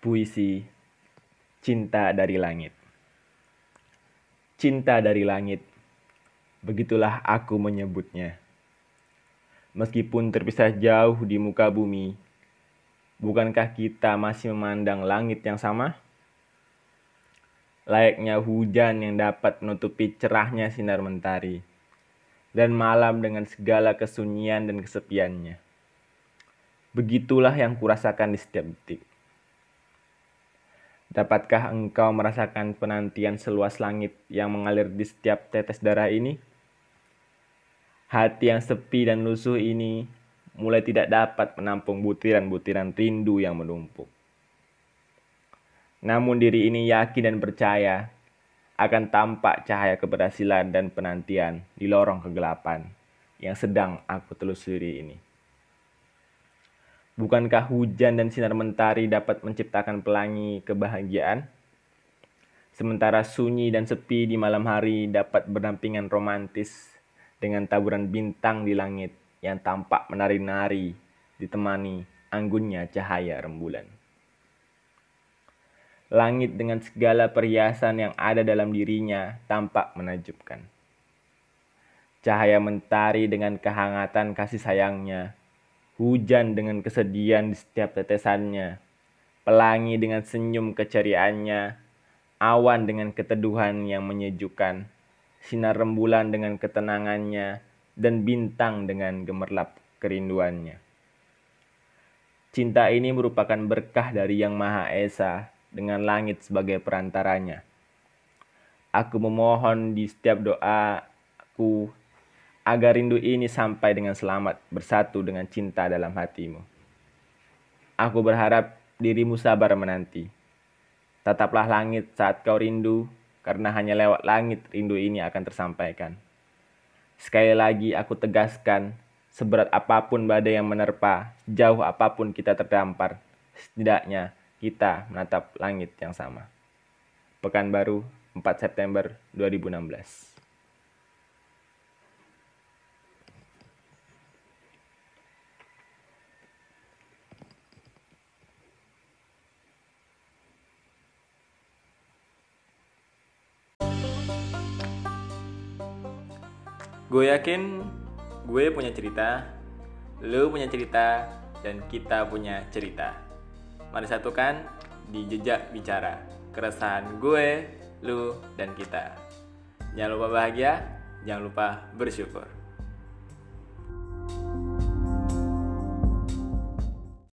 Puisi Cinta dari Langit Cinta dari langit, begitulah aku menyebutnya. Meskipun terpisah jauh di muka bumi, bukankah kita masih memandang langit yang sama? Layaknya hujan yang dapat menutupi cerahnya sinar mentari, dan malam dengan segala kesunyian dan kesepiannya. Begitulah yang kurasakan di setiap detik. Dapatkah engkau merasakan penantian seluas langit yang mengalir di setiap tetes darah ini? Hati yang sepi dan lusuh ini mulai tidak dapat menampung butiran-butiran rindu yang menumpuk. Namun diri ini yakin dan percaya akan tampak cahaya keberhasilan dan penantian di lorong kegelapan yang sedang aku telusuri ini. Bukankah hujan dan sinar mentari dapat menciptakan pelangi kebahagiaan? Sementara sunyi dan sepi di malam hari dapat berdampingan romantis dengan taburan bintang di langit yang tampak menari-nari ditemani anggunnya cahaya rembulan. Langit dengan segala perhiasan yang ada dalam dirinya tampak menajubkan. Cahaya mentari dengan kehangatan kasih sayangnya hujan dengan kesedihan di setiap tetesannya, pelangi dengan senyum keceriaannya, awan dengan keteduhan yang menyejukkan, sinar rembulan dengan ketenangannya, dan bintang dengan gemerlap kerinduannya. Cinta ini merupakan berkah dari Yang Maha Esa dengan langit sebagai perantaranya. Aku memohon di setiap doaku agar rindu ini sampai dengan selamat bersatu dengan cinta dalam hatimu. Aku berharap dirimu sabar menanti. Tetaplah langit saat kau rindu, karena hanya lewat langit rindu ini akan tersampaikan. Sekali lagi aku tegaskan, seberat apa pun badai yang menerpa, jauh apa pun kita terdampar, setidaknya kita menatap langit yang sama. Pekanbaru, 4 September 2016 Gue yakin gue punya cerita, lo punya cerita, dan kita punya cerita. Mari satukan di jejak bicara. Keresahan gue, lu, dan kita. Jangan lupa bahagia, jangan lupa bersyukur.